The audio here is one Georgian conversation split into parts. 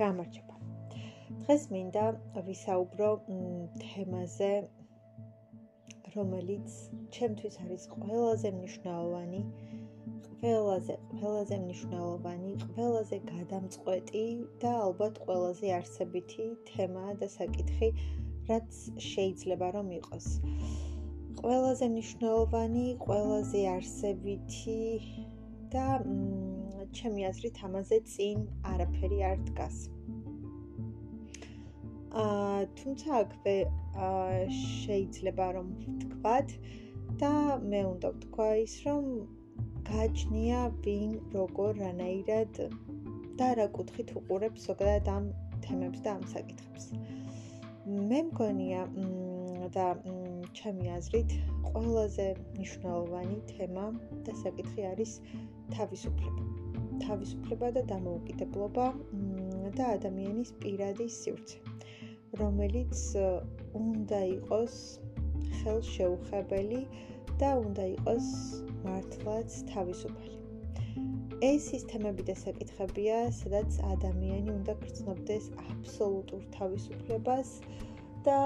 გამარჯობა. დღეს მინდა ვისაუბრო თემაზე, რომელიც ჩემთვის არის ყველაზე მნიშვნელოვანი, ყველაზე ყველაზე მნიშვნელოვანი, ყველაზე გადამწყვეტი და ალბათ ყველაზე არსებითი თემა და საკითხი, რაც შეიძლება რომ იყოს. ყველაზე მნიშვნელოვანი, ყველაზე არსებითი და ჩემი აზრით ამაზე წინ არაფერი არ დგას. აა თუმცა აქვე შეიძლება რომ ვთქვათ და მე უნდა ვთქვა ის რომ გაჩნია ვინ როგორ რანაირად და რა კუთხით უყურებს ზოგადად ამ თემებს და ამ საკითხებს. მე მგონია და ჩემი აზრით ყველაზე მნიშვნელოვანი თემა და საკითხი არის თავისუფლება. თავისუფლება და დამოუკიდებლობა და ადამიანის პირადი სივრცე, რომელიც უნდა იყოს ხელშეუხებელი და უნდა იყოს მართლაც თავისუფალი. ეს ის თემები და საკითხებია, სადაც ადამიანი უნდა გრძნობდეს აბსოლუტურ თავისუფლებას და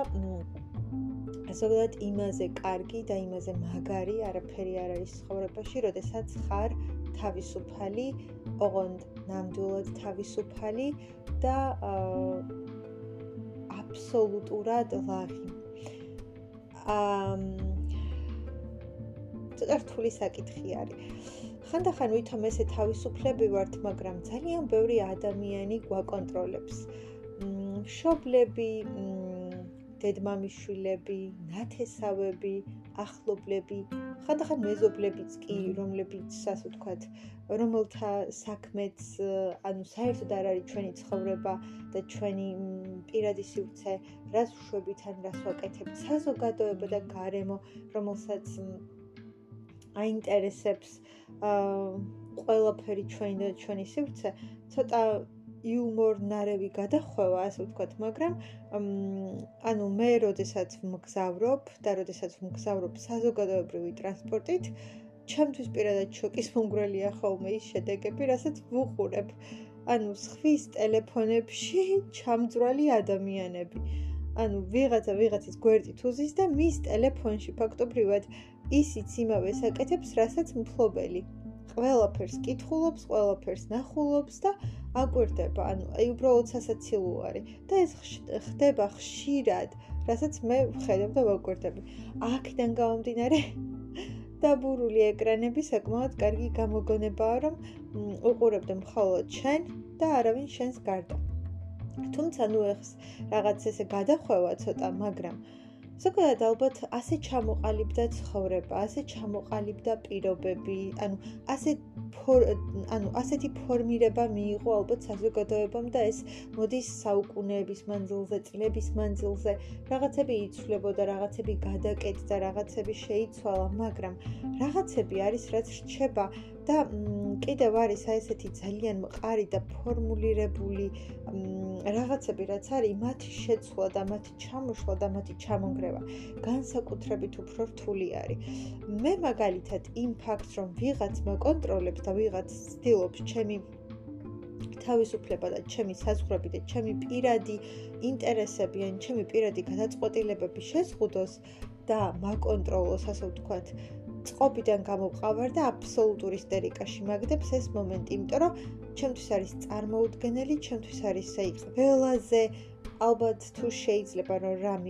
ზოგადად იმაზე კარგი და იმაზე მაგარი არაფერი არ არის ცხოვრებაში, როდესაც ხარ თავისუფალი, ოღონდ ნამდვილად თავისუფალი და აბსოლუტურად ლაღი. ამ ცოტა რთული საკითხი არის. ხანდახან ვითომ ესე თავისუფლები ვართ, მაგრამ ძალიან ბევრი ადამიანი გვაკონტროლებს. მშობლები, დედმამიშვილები, ნათესავები, ახლობლები, ხანდახან მეზობლებიც კი, რომლებიც ასე ვთქვათ, რომელთა საქმეც, ანუ საერთოდ არ არის ჩვენი ცხოვრება და ჩვენი პირადი სივრცე, რას ვშვებით ან რას ვაკეთებთ, საზოგადოება და გარემო, რომელსაც აინტერესებს აა ყველაფერი ჩვენი და ჩვენი სივრცე, ცოტა იუმორნარევი გადახვევა, ასე ვთქვათ, მაგრამ ანუ მე როდესაც მგზავრობ და როდესაც მგზავრობ საზოგადოებრივი ტრანსპორტით, ჩემთვის პირადად შოკის მომგვრელია ხოლმე ის შედეგები, რასაც ვუყურებ. ანუ სხვის ტელეფონებში ჩამძვრალი ადამიანები. ანუ ვიღაცა ვიღაცის გვერდით უზის და მის ტელეფონში ფაქტობრივად ისიც იმავე საკეთებს, რასაც მფლობელი. ყველაფერს კითხულობს, ყველაფერს ნახულობს და აკვირდება, ანუ აი უბრალოდ სასაცილო არის და ეს ხდება ხშირად, რასაც მე ვხედავ და ვაკვირდები. აქედან გამომდინარე დაბურული ეკრანები საკმაოდ კარგი გამოგონებაა, რომ უყურებდე მხოლოდ შენ და არავინ შენს გარდა. თუმცა ნუ ეხს რაღაც ესე გადახვევა ცოტა, მაგრამ ზოგადად ალბათ ასე ჩამოყალიბდა ცხოვრება, ასე ჩამოყალიბდა პირობები, ანუ ასე ანუ ასეთი ფორმირება მიიღო ალბათ საზოგადოებამ და ეს მოდის საუკუნეების მანძილზე, წლების მანძილზე, რაღაცები იცვლებოდა, რაღაცები გადაკეთდა, რაღაცები შეიცვალა, მაგრამ რაღაცები არის რაც რჩება და კიდევ არის აი ესეთი ძალიან მყარი და ფორმულირებული რაღაცები რაც არის მათი შეცვლა და მათი ჩამოშლა და მათი ჩამონგრევა. განსაკუთრებით უფრო რთული არის. მე მაგალითად იმ ფაქტს რომ ვიღაც მაკონტროლებს და ვიღაც ცდილობს ჩემი თავისუფლება და ჩემი საზღვრები და ჩემი პირადი ინტერესები ან ჩემი პირადი გადაწყვეტილებები შეზღუდოს და მაკონტროლოს ასე ვთქვათ წყობიდან გამოვყავარ და აბსოლუტური ისტერიკაში მაგდებს ეს მომენტი, იმიტომ რომ ჩემთვის არის წარმოუდგენელი, ჩემთვის არის აი ყველაზე ალბათ თუ შეიძლება რომ რამ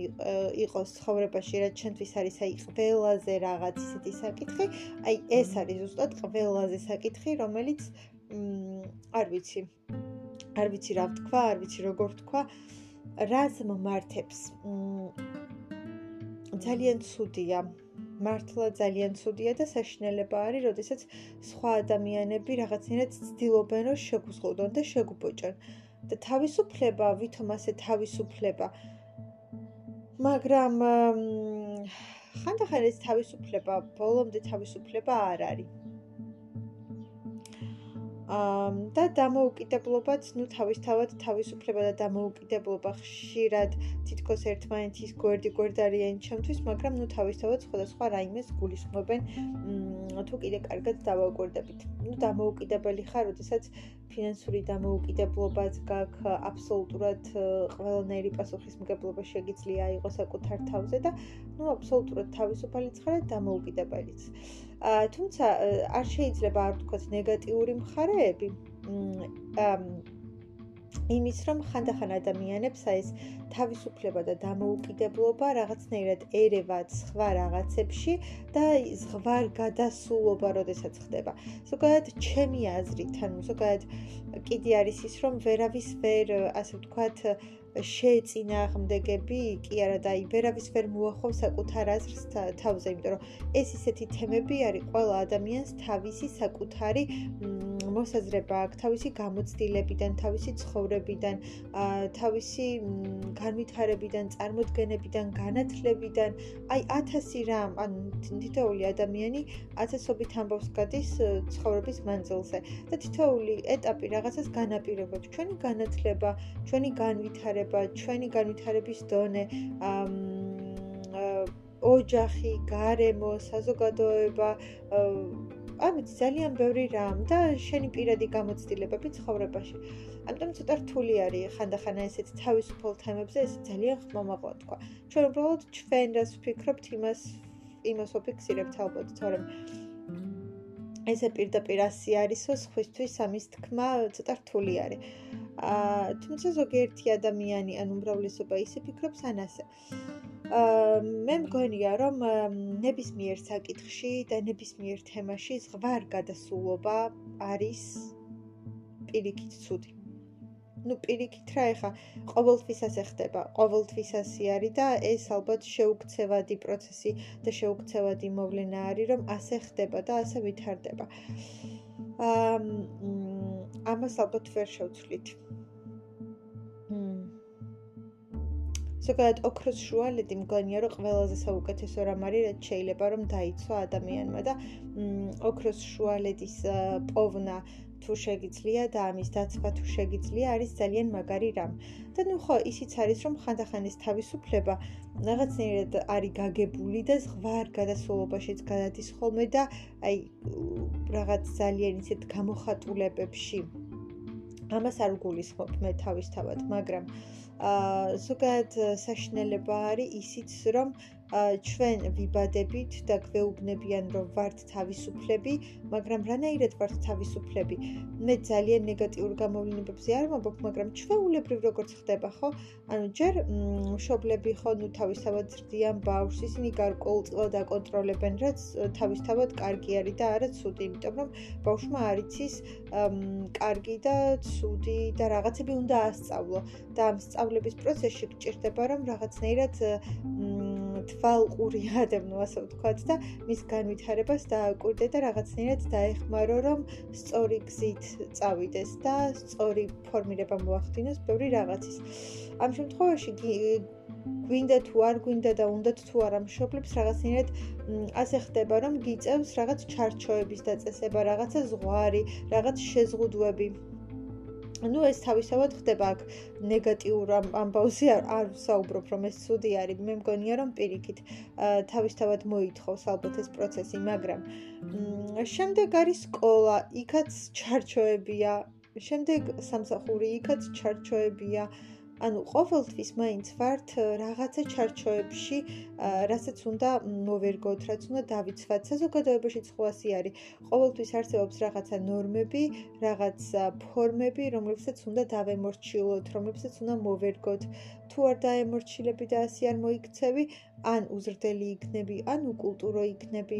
იყოს ცხოვრებაში, რაც ჩემთვის არის აი ყველაზე რაღაც ისეთი საკითხი, აი ეს არის ზუსტად ყველაზე საკითხი, რომელიც არ ვიცი. არ ვიცი რა ვთქვა, არ ვიცი როგორ ვთქვა. რას მომართებს? ძალიან ცუდია. მართლა ძალიან ცუდია და საშინელება არის, როდესაც სხვა ადამიანები რაღაცნაირად ცდილობენ, რომ შეგუსყოდონ და შეგუბოჭონ. და თავისუფლება, ვითომ ასე თავისუფლება. მაგრამ ხანდახან ეს თავისუფლება, ბოლომდე თავისუფლება არ არის. და დამოუკიდებლობაც, ну, თავისთავად თავისუფლება და დამოუკიდებლობა ხშირად თითქოს ერთმანეთის გვერდი გვერდ არიან ჩემთვის, მაგრამ ну, თავისთავად სხვადასხვა რაიმეს გულისხმობენ თუ კიდე კარგად დავაკვირდებით. ნუ დამოუკიდებელი ხარ, როდესაც ფინანსური დამოუკიდებლობაც გაქვს, აბსოლუტურად ყველანაირი პასუხისმგებლობა შეგიძლია აიღო საკუთარ თავზე და ნუ აბსოლუტურად თავისუფალიც ხარ და დამოუკიდებელიც. აა თუმცა არ შეიძლება არ ვთქვათ ნეგატიური მხარეები. მ იმის რომ ხანდახან ადამიანებს აი ეს თავისუფლება და დამოუკიდებლობა რაღაცნაირად ერევათ სხვა რაღაცებში და ზღვარ გადასულობა როდესაც ხდება. ზოგადად ჩემი აზრით, ანუ ზოგადად კიდე არის ის რომ ვერავის ვერ ასე ვთქვათ შეეწინააღმდეგები კი არა და აი ვერავის ვერ მოახავ საკუთარ აზრს თავზე, იმიტომ რომ ეს ისეთი თემები არის ყველა ადამიანს თავისი საკუთარი მოსაზრება აქვს, თავისი გამოცდილებიდან, თავისი ცხოვრებიდან, თავისი განვითარებიდან, წარმოდგენებიდან, განათლებიდან, აი 1000 რამ, ან თითოეული ადამიანი ათასობით ამბავს გადის ცხოვრების მანძილზე და თითოეული ეტაპი რაღაცას განაპირობებს. ჩვენი განათლება, ჩვენი განვითარება, ჩვენი განვითარების დონე, ოჯახი, გარემო, საზოგადოება, ანუ ძალიან ბევრი რამ და შენი პირადი გამოცდილებები ცხოვრებაში. ამიტომ ცოტა რთული არის ხანდახან ესეთ თავისუფალ თემებზე ეს ძალიან ხმამაღლა თქვა. ჩვენ უბრალოდ ჩვენ რას ვფიქრობთ იმას იმას ვფიქსირებთ ალბათ, თორემ ესე პირდაპირ ასე არისო, ხისთვის ამის თქმა ცოტა რთული არის. აა თუმცა ზოგიერთი ადამიანი ან უმრავლესობა ისე ფიქრობს ან ასე. მე მგონია რომ ნებისმიერ საკითხში და ნებისმიერ თემაში ზღვარ გადასულობა არის პირიქით ცუდი. ну პირიქით რა ეხა ყოველთვის ასე ხდება ყოველთვის ასე არის და ეს ალბათ შეუქცევადი პროცესი და შეუქცევადი მოვლენა არის რომ ასე ხდება და ასე ვითარდება აა ამას ალბათ ვერ შევცვლით ზოგადად ოქროს შუალედი მგონია რომ ყველაზე საუკეთესო რამ არის რაც შეიძლება რომ დაიცვა ადამიანმა და ოქროს შუალედის პოვნა თუ შეგიძლია და ამის დაცვა თუ შეგიძლია არის ძალიან მაგარი რამ. და ნუ ხო, ისიც არის რომ ხანდახან ეს თავისუფლება რაღაცნაირად არის გაგებული და ზღვარ გადასულობაშიც გადადის ხოლმე და აი რაღაც ძალიან ისეთ გამოხატულებებში. ამას არ გულისხმობ მე თავისთავად, მაგრამ აა ზოგადად საშნელება არის ისიც რომ ჩვენ ვიბადებით და გვეუბნებიან რომ ვართ თავისუფლები, მაგრამ რანაირად ვართ თავისუფლები? მე ძალიან ნეგატიურ გამოვლენებზე არ მომბობ, მაგრამ ჩვეულებრივ როგორც ხდება, ხო? ანუ ჯერ მშობლები ხო ნუ თავისთავად ზრდიან ბავშვს, ისინი გარკვეულწილად აკონტროლებენ, რაც თავისთავად კარგი არის და არა ცუდი, იმიტომ რომ ბავშვმა არ იცის კარგი და ცუდი და რაღაცები უნდა ასწავლო და ამ სწავლების პროცესში გჭირდება რომ რაღაცნაირად თვალყური ადემნო ასე ვთქვათ და მის განვითარებას დააკვირდე და რაღაცნაირად დაეხმარო რომ სწორი გზით წავიდეს და სწორი ფორმირება მოახდინოს ბევრი რაღაცის. ამ შემთხვევაში გვინდა თუ არ გვინდა და უნდათ თუ არა მშობლებს რაღაცნაირად ასე ხდება რომ გიწევს რაღაც ჩარჩოების დაწესება, რაღაცა ზღვარი, რაღაც შეზღუდვები. Ну ეს თავისთავად ხდება აქ ნეგატიურ ამბავზე არ ვსაუბრობ რომ ეს ცუდი არის. მე მგონია რომ პირიქით თავისთავად მოითხოვს ალბათ ეს პროცესი მაგრამ შემდეგ არის სკოლა იქაც ჩარჩოებია. შემდეგ სამსახური იქაც ჩარჩოებია ანუ ყოველთვის მაინც ვართ რაღაცა ჩარჩოებში, რასაც უნდა მოვერგოთ, რაც უნდა დავიცვათ. საზოგადოებაში ცხოასი არის. ყოველთვის არსებობს რაღაცა ნორმები, რაღაც ფორმები, რომლებსაც უნდა დავემორჩილოთ, რომლებსაც უნდა მოვერგოთ. თუ არ დაემორჩილები და ასე არ მოიქცევი, ან უზრდელი იქნები, ან უკულტურო იქნები.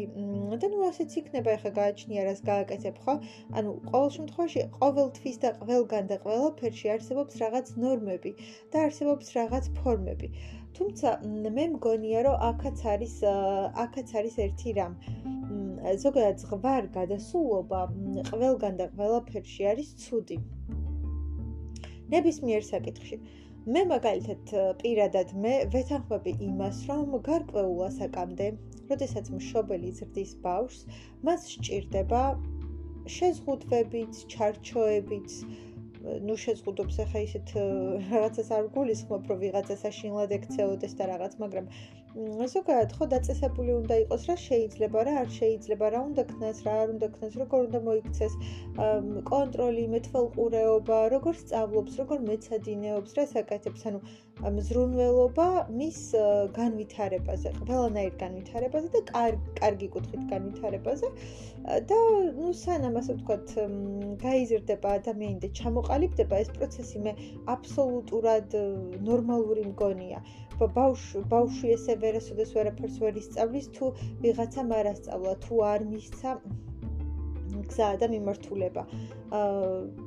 და ნუ ასეც იქნება, ეხა გააჩნია რას გააკეთებ, ხო? ანუ ყოველ შემთხვევაში ყოველთვის და ყველგან და ყველაფერში არსებობს რაღაც ნორმები და არსებობს რაღაც ფორმები. თუმცა მე მგონია, რომ აქაც არის აქაც არის ერთი რამ. ზოგადად ზღვარ გადასულობა ყველგან და ყველაფერში არის ცუდი. ნებისმიერ საკითხში მე მაგალითად პირადად მე ვეთანხმები იმას, რომ გარკვეულ ასაკამდე, როდესაც მშობელი ზრდის ბავშვს, მას სჭირდება შეზღუდვებით, ჩარჩოებით, ну შეზღუდობს ახლა ისეთ რაღაცას არ გულისხმობ, რომ ვიღაცა საშინლად ექცეოდეს და რაღაც, მაგრამ ზოგადად ხო დაწესებული უნდა იყოს რა შეიძლება რა არ შეიძლება რა უნდა ქნას რა არ უნდა ქნას როგორ უნდა მოიქცეს კონტროლი მეთვალყურეობა როგორ სწავლობს როგორ მეცადინეობს რა საკეთებს ანუ მზრუნველობა მის განვითარებაზე ყველანაირ განვითარებაზე და კარგი კუთხით განვითარებაზე და ну სანამ ასე ვთქვათ გაიზრდება ადამიანი და ჩამოყალიბდება ეს პროცესი მე აბსოლუტურად ნორმალური მგონია ბავშვ ბავშვი ესე ვერასოდეს ვერაფერს ვერ ისწავლის თუ ვიღაცამ არ ასწავლა თუ არ მისცა გზა და მიმართულება. აა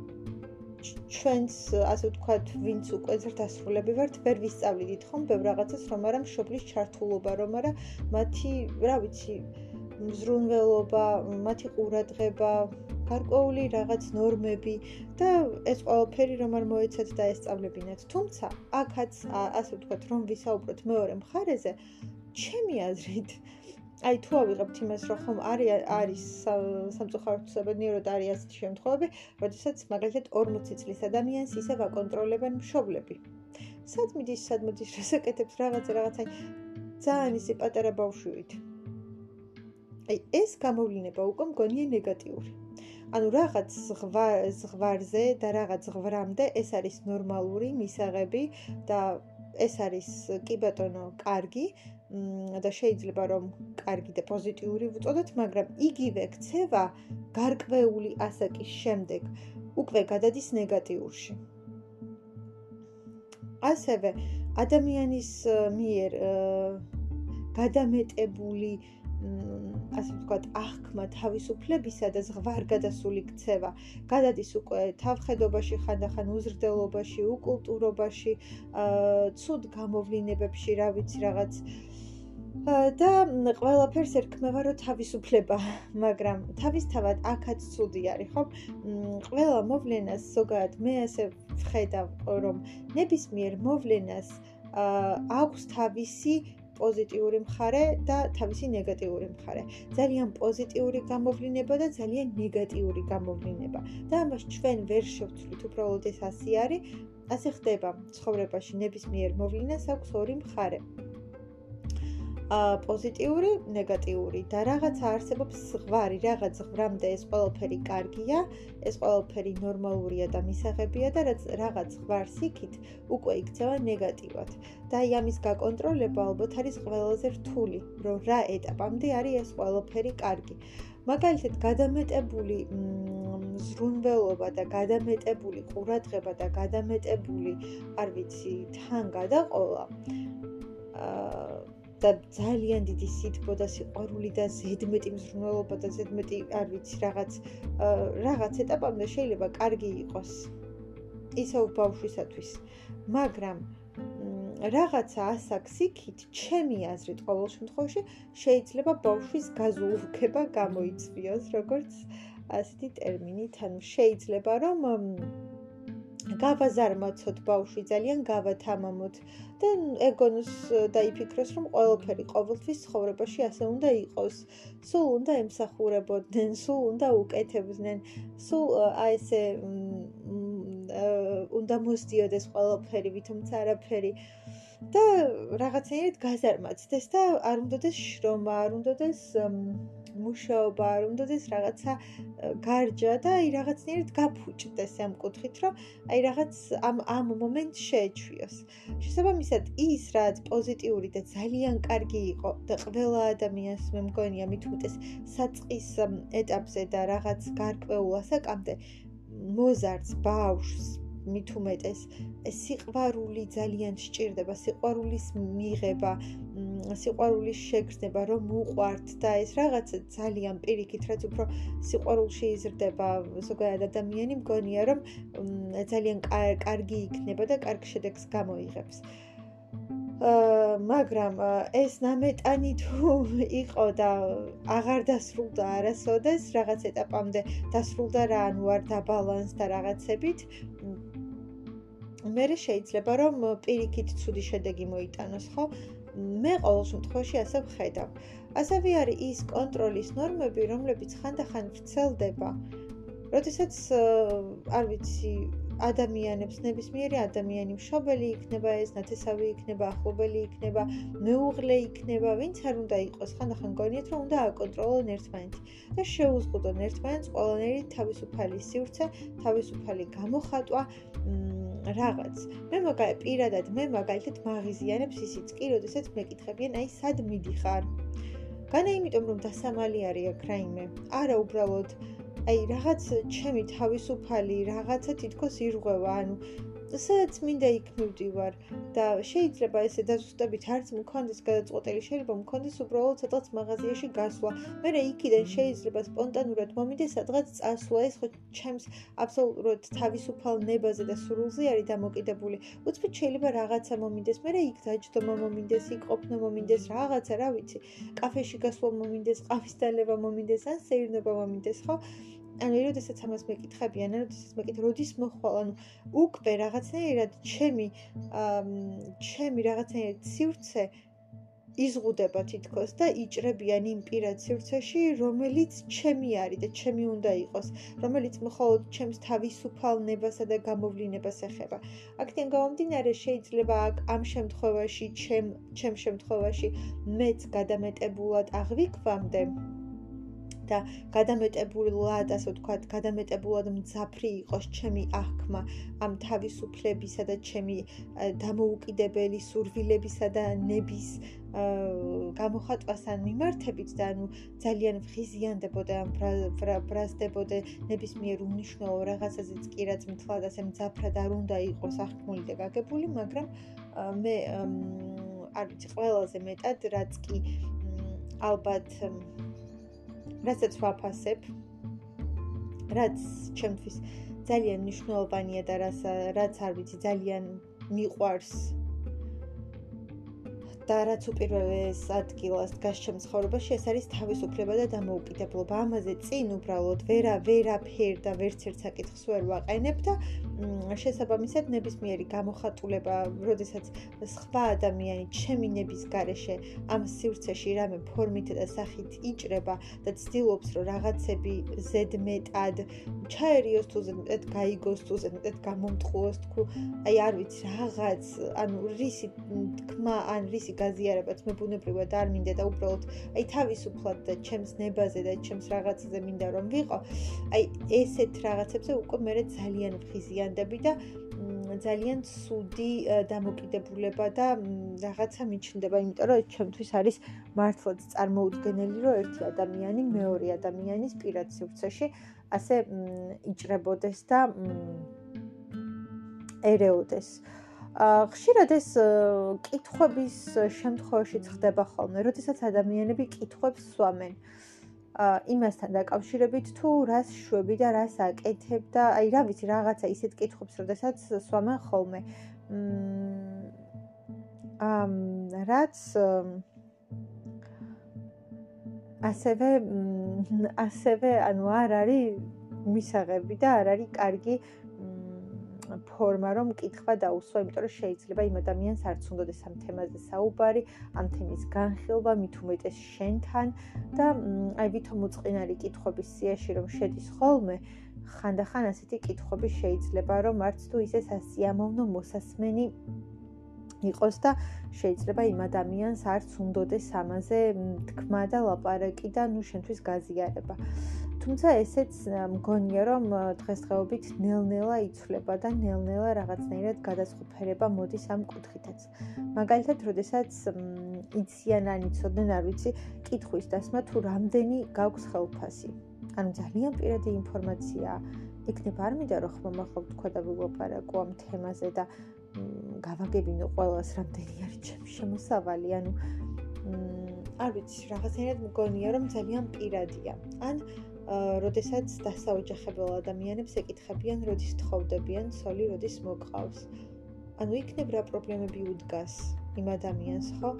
ჩვენს ასე ვთქვათ ვინც უკვე ზრდასრულები ვართ ვერ ვისწავლიდით ხომ? ბევრ რაღაცას რომ არა მშობლის ჩართულობა რომ არა მათი რა ვიცი მზრუნველობა მათი ყურადღება გარკვეული რაღაც ნორმები და ეს ყველაფერი რომ არ მოეცათ და ესწავლებინათ. თუმცა, აქაც ასე ვთქვათ, რომ ვისაუბროთ მეორე მხარეზე, ჩემი აზრით, აი თუ ავიღებთ იმას, რომ ხომ არის სამწუხაროდ საბედნიეროდ არის ასეთი შემთხვევები, როდესაც მაგალითად 40 წლის ადამიანს ისევ აკონტროლებენ მშობლები. სად მიდის, სად მოდის, რასაკეთებს რაღაცა რაღაცა ძალიან ისი პატარა ბავშვით. აი ეს გამოვლინება უკვე მგონია ნეგატიური. ანუ რაღაც ზღვარზე და რაღაც ზღვრამდე ეს არის ნორმალური მისაღები და ეს არის კი ბატონო, კარგი და შეიძლება რომ კარგი და პოზიტიური ვუწოდოთ, მაგრამ იგივე ქცევა გარკვეული ასაკის შემდეგ უკვე გადადის ნეგატიურში. ასევე ადამიანის მიერ გადამეტებული ასე ვთქვათ, აღქმა თავისუფლებისა და ზღვარ გადასული ქცევა, გადადის უკვე თავხედობაში, ხანდახან უზრდელობაში, უკულტურობაში, აა ცუდ გამოვლინებებში, რა ვიცი, რაღაც და ყველაფერს ერქმევა რომ თავისუფლება, მაგრამ თავისთავად აქაც ცუდი არის, ხო? ყველა მოვლენას ზოგადად მე ასე ვხედავ, რომ ნებისმიერ მოვლენას აქვს თავისი პოზიტიური მხარე და თავისი ნეგატიური მხარე. ძალიან პოზიტიური გამოვლინება და ძალიან ნეგატიური გამოვლინება. და ამას ჩვენ ვერ შევცვლით, უბრალოდ ეს ასე არის. ასე ხდება ცხოვრებაში ნებისმიერ მოვლენას აქვს ორი მხარე. პოზიტიური, ნეგატიური და რაღაცა არსებობს ზღვარი, რაღაც ზღვრამდე ეს ყველაფერი კარგია, ეს ყველაფერი ნორმალურია და მისაღებია და რაღაც ზღვარს იქით უკვე იქცევა ნეგატივად. და აი ამის გაკონტროლება ალბათ არის ყველაზე რთული, რომ რა ეტაპამდე არის ეს ყველაფერი კარგი. მაგალითად, გადამეტებული ზრუნველობა და გადამეტებული ყურადღება და გადამეტებული, არ ვიცი, თან გადაყოლა აა და ძალიან დიდი სითბო და სიყვარული და ზედმეტი მზრუნველობა და ზედმეტი არ ვიცი რაღაც რაღაც ეტაპამდე შეიძლება კარგი იყოს ისევ ბავშვისათვის მაგრამ რაღაცა ასაკს იქით ჩემი აზრით ყოველ შემთხვევაში შეიძლება ბავშვის გაზულუქება გამოიწვიოს როგორც ასეთი ტერმინით ანუ შეიძლება რომ გავაზარმაცოთ ბავშვი ძალიან გავათამამოთ. და ეგონოს დაიფიქროს რომ ყველაფერი ყოველთვის ცხოვრებაში ასე უნდა იყოს. სულ უნდა ემსახურებოდნენ სულ უნდა უკეთებდნენ სულ აი ესე უნდა მოსდიოდეს ყველაფერი ვითომცა არაფერი და რაღაცეერთ გაზარმაცდეს და არ უნდადეს შრომა არ უნდადეს მუშაობა, არ უნდადეს რაღაცა გარჯა და აი რაღაცნაირად გაფუჭდეს ამ კუთხით, რომ აი რაღაც ამ ამ მომენტს შეეჩვიოს. შესაბამისად, ის რაც პოზიტიური და ძალიან კარგი იყო და ყველა ადამიანს მე მგონია მით უმეტეს საწყის ეტაპზე და რაღაც გარკვეულ ასაკამდე მოზარდს ბავშვს მით უმეტეს სიყვარული ძალიან სჭირდება, სიყვარულის მიღება, სიყვარულის შეგრძნება, რომ უყვართ და ეს რაღაც ძალიან პირიქით, რაც უფრო სიყვარულში იზრდება ზოგადად ადამიანი მგონია, რომ ძალიან კარგი იქნება და კარგ შედეგს გამოიღებს. აა მაგრამ ეს ნამეტანი თუ იყო და აღარ დასრულდა არასოდეს რაღაც ეტაპამდე დასრულდა რა ანუ არ დაბალანსდა რაღაცებით მე შეიძლება რომ პირიქით ცუდი შედეგი მოიტანოს, ხო? მე ყოველ შემთხვევაში ასე ვხედავ. ასევე არის ის კონტროლის ნორმები, რომლებიც ხანდახან ვრცელდება. როდესაც არ ვიცი, ადამიანებს ნებისმიერი ადამიანი მშობელი იქნება ეს ნათესავი იქნება ახლობელი იქნება მეუღლე იქნება ვინც არ უნდა იყოს ხანდახან გონიათ რომ უნდა აკონტროლონ ერთმანეთი და შეუზღუდონ ერთმანეთს ყველანაირი თავისუფალი სივრცე თავისუფალი გამოხატვა რაღაც. მე მაგალითად პირადად მე მაგალითად მაღიზიანებს ისიც კი როდესაც მეკითხებიან აი სად მიდიხარ? განა იმიტომ რომ დასამალი არის აქ რაიმე არა უბრალოდ აი რაღაც ჩემი თავისუფალი რაღაცა თითქოს ირღვევა, ანუ სადაც მინდა იქ მივდივარ და შეიძლება ესე დაზუსტებით არც მქონდეს გადაწყვეტილი, შეიძლება მქონდეს უბრალოდ სადღაც მაღაზიაში გასვლა. მე რა იქიდან შეიძლება სპონტანურად მომინდეს სადღაც წასვლა, ეს ხო ჩემს აბსოლუტურად თავისუფალ ნებაზე და სრულზე არის დამოკიდებული. უცბად შეიძლება რაღაცა მომინდეს, მე რა იქ დაჯდომა მომინდეს, იქ ყოფნა მომინდეს, რაღაცა, რა ვიცი, კაფეში გასვლა მომინდეს, ყავის დალევა მომინდეს, ან სეირნობა მომინდეს, ხო? ანუ როდესაც ამას მეკითხებიან, ანუ როდესაც მეკითხ, როდის მოხვალ, ანუ უკბე რაღაცნაირად ჩემი ჩემი რაღაცნაირად სივრცე იზღუდება თითქოს და იჭრებიან იმ პირად სივრცეში, რომელიც ჩემი არის და ჩემი უნდა იყოს, რომელიც მხოლოდ ჩემს თავისუფალ ნებასა და გამოვლინებას ეხება. აქედან გამომდინარე, შეიძლება ამ შემთხვევაში, ჩემ ჩემ შემთხვევაში მეც გადამეტებულად აღვიქვამდე და გადამეტებულად, ასე ვთქვათ, გადამეტებულად მძაფრი იყოს ჩემი აღქმა ამ თავისუფლებისა და ჩემი დამოუკიდებელი სურვილებისა და ნების გამოხატვასთან მიმართებით და ანუ ძალიან ღიზიანდებოდა ამ ბრაზდებოდა ნებისმიერ უნიშნულო რაღაცაზეც კი რაც მთლად ასე მძაფრად არ უნდა იყოს აღქმული და გაგებული, მაგრამ მე არ ვიცი ყველაზე მეტად რაც კი ალბათ რასაც ვაფასებ, რაც ჩემთვის ძალიან მნიშვნელოვანია და რაც რაც არ ვიცი, ძალიან მიყვარს და რაც უპირველეს ადგილას დგას ჩემს ცხოვრებაში, ეს არის თავისუფლება და დამოუკიდებლობა. ამაზე წინ უბრალოდ ვერა ვერაფერ და ვერც ერთ საკითხს ვერ ვაყენებ და შესაბამისად ნებისმიერი გამოხატულება, როდესაც სხვა ადამიანი ჩემი ნების გარეშე ამ სივრცეში რამე ფორმით და სახით იჭრება და ცდილობს რომ რაღაცები ზედმეტად ჩაერიოს თუ ზედმეტად გაიგოს თუ ზედმეტად გამომტყუოს თქო, აი არ ვიცი რაღაც, ანუ რისი თქმა ან რისი გაზიარებაც მე ბუნებრივად არ მინდა და უბრალოდ აი თავისუფლად და ჩემს ნებაზე და ჩემს რაღაცაზე მინდა რომ ვიყო. აი ესეთ რაღაცებზე უკვე მე ძალიან ვხიზიანდები და ძალიან ცუდი დამოკიდებულება და რაღაცა მიჩნდება, იმიტომ რომ ჩემთვის არის მართლაც წარმოუდგენელი, რომ ერთი ადამიანი მეორე ადამიანის პირად სივრცეში ასე იჭრებოდეს და ერეოდეს. ხშირად ეს კითხვების შემთხვევაში ხდება ხოლმე, როდესაც ადამიანები კითხვებს სვამენ. ა იმასთან დაკავშირებით თუ რას შვები და რას აკეთებ და აი რა ვიცი რაღაცა ისეთ კითხვებს როდესაც სვამენ ხოლმე. მ ამ რაც ასევე ასევე ანუ არ არის მისაღები და არ არის კარგი ფორმა რომ კითხვა დაუსვა, იმიტომ რომ შეიძლება იმ ადამიანს არც უნდადეს ამ თემაზე საუბარი, ამ თემის განხილვა, მით უმეტეს შენთან და აი ვითომ უწყინარი კითხების სიაში რომ შედის ხოლმე, ხანდახან ასეთი კითხები შეიძლება რომ არც თუ ისე სასიამოვნო მოსასმენი იყოს და შეიძლება იმ ადამიანს არც უნდადეს ამაზე თქმა და ლაპარაკი და ნუ შენთვის გაზიარება. თუმცა ესეც მგონია რომ დღესდღეობით ნელ-ნელა იცვლება და ნელ-ნელა რაღაცნაირად გადასხუფერება მოდის ამ კუთხითაც. მაგალითად, როდესაც იციან ან იცოდნენ, არ ვიცი, კითხვის დასმა თუ რამდენი გაქვს ხელფასი. ანუ ძალიან პირადი ინფორმაცია. იქნება არ მინდა რომ ხომ ახლა თქვა და ვილაპარაკო ამ თემაზე და გავაგებინო ყოველას რამდენი არის ჩემი შემოსავალი, ანუ არ ვიცი, რაღაცნაირად მგონია რომ ძალიან პირადია. ან როდესაც დასაოჯახებელ ადამიანებს ეკითხებიან, როდის თხოვდებიან, სოლი როდის მოგყავს. ანუ იქნებ რა პრობლემები უდგას იმ ადამიანს, ხო?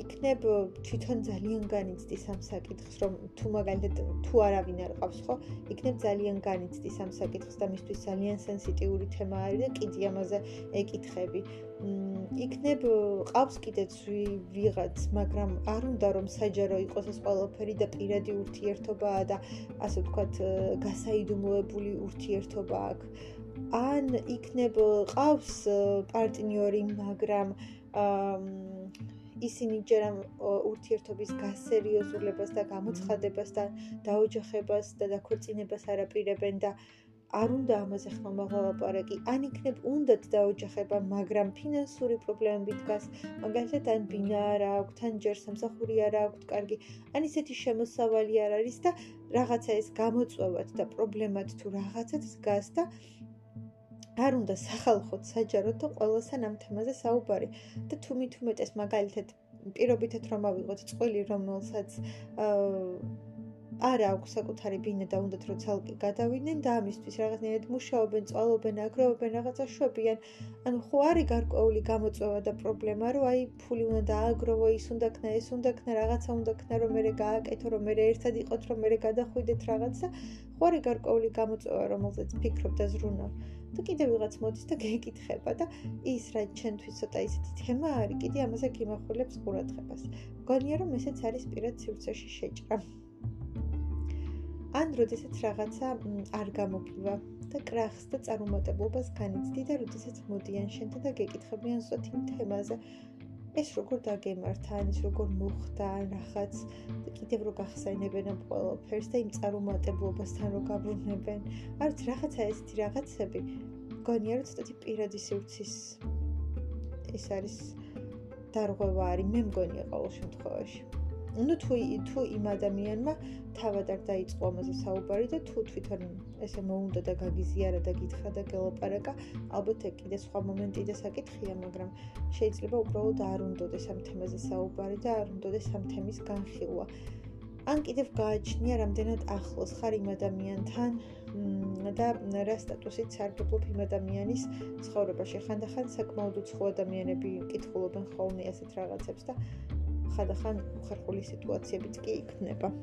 იქნებ თვითონ ძალიან განიცდის ამ საკითხს, რომ თუ მაგალითად თუ არავინ არ ყავს, ხო? იქნებ ძალიან განიცდის ამ საკითხს და მისთვის ძალიან სენსიტიური თემა არის და კიდე ამაზე ეკითხები. იქნებ ყავს კიდეც ვიღაც, მაგრამ არ უნდა რომ საჯარო იყოს ეს ყველაფერი და პირადი ურთიერთობაა და ასე ვთქვათ, გასაიდუმლოებული ურთიერთობა აქვს. ან იქნებ ყავს პარტნიორი, მაგრამ ისინი ჯერამ ურთიერთობის გასერიოზულებას და გამოცხადებას და დაოჯახებას და დაქორწინებას არაპირებენ და არ უნდა ამაზე ხმამა ვალაპარაკი, ან იქნებ უნდათ დაოჯახება, მაგრამ ფინანსური პრობლემები დგას, მაგალითად ან ბინა არ აქვს, თან ჯერ სამსახური არ აქვს, კარგი, ან ისეთი შემოსავალი არ არის და რაღაცა ეს გამოწვევად და პრობლემად თუ რაღაცაც დგას და არ უნდა სახალხოდ საჯაროდ და ყველასთან ამ თემაზე საუბარი. და თუ მით უმეტეს მაგალითად პირობითად რომ ავიღოთ წყვილი რომელსაც აა არა აქვს საკუთარი ბინა და უნდათ რომ ცალკე გადავიდნენ და ამისთვის რაღაცნაირად მუშაობენ, წვალობენ, აგროვებენ, რაღაცა შვებიან. ანუ ხო არის გარკვეული გამოწვევა და პრობლემა, რომ აი ფული უნდა დააგროვო, ის უნდა ქნა, ეს უნდა ქნა, რაღაცა უნდა ქნა, რომ მე გააკეთო, რომ მე ერთად იყოთ, რომ მე გადახვიდეთ რაღაც და ხო არის გარკვეული გამოწვევა, რომელზეც ფიქრობ და ზრუნავ. და კიდევ ვიღაც მოდის და გეკითხება და ის რა ჩვენთვის ცოტა ისეთი თემა არის, კიდე ამაზე გიმახვილებს ყურადღებას. მგონია რომ ესეც არის პირად სივრცეში შეჭრა. ან როდესაც რაღაცა არ გამოგივა და კრახს და წარუმატებლობას განიცდი და როდესაც მოდიან შენთან და გეკითხებიან ზუსტ იმ თემაზე. ეს როგორ დაგემართა ან ის როგორ მოხდა ან რაღაც კიდევ რო გახსენებენ ამ ყველაფერს და იმ წარუმატებლობასთან რო გაბრუნებენ. არც რაღაცა ესეთი რაღაცები. გონია რომ ცოტა პირადი სივრცის ეს არის დარღვევა არის. მე მგონია ყოველ შემთხვევაში. ну თუ თუ იმ ადამიანმა თავად არ დაიწყო ამაზე საუბარი და თუ თვითონ ესე მოუნდა და გაგიზიარა და გითხრა და გელაპარაკა ალბათ ეგ კიდე სხვა მომენტი და საკითხია მაგრამ შეიძლება უბრალოდ არ უნდოდეს ამ თემაზე საუბარი და არ უნდოდეს ამ თემის განხილვა ან კიდევ გააჩნია რამდენად ახლოს ხარ იმ ადამიანთან და რა სტატუსით სარგებლობ იმ ადამიანის ცხოვრებაში ხანდახან საკმაოდ უცხო ადამიანები კითხულობენ ხოლმე ასეთ რაღაცებს და ხანდახან ხერხული სიტუაციებიც კი იქნება.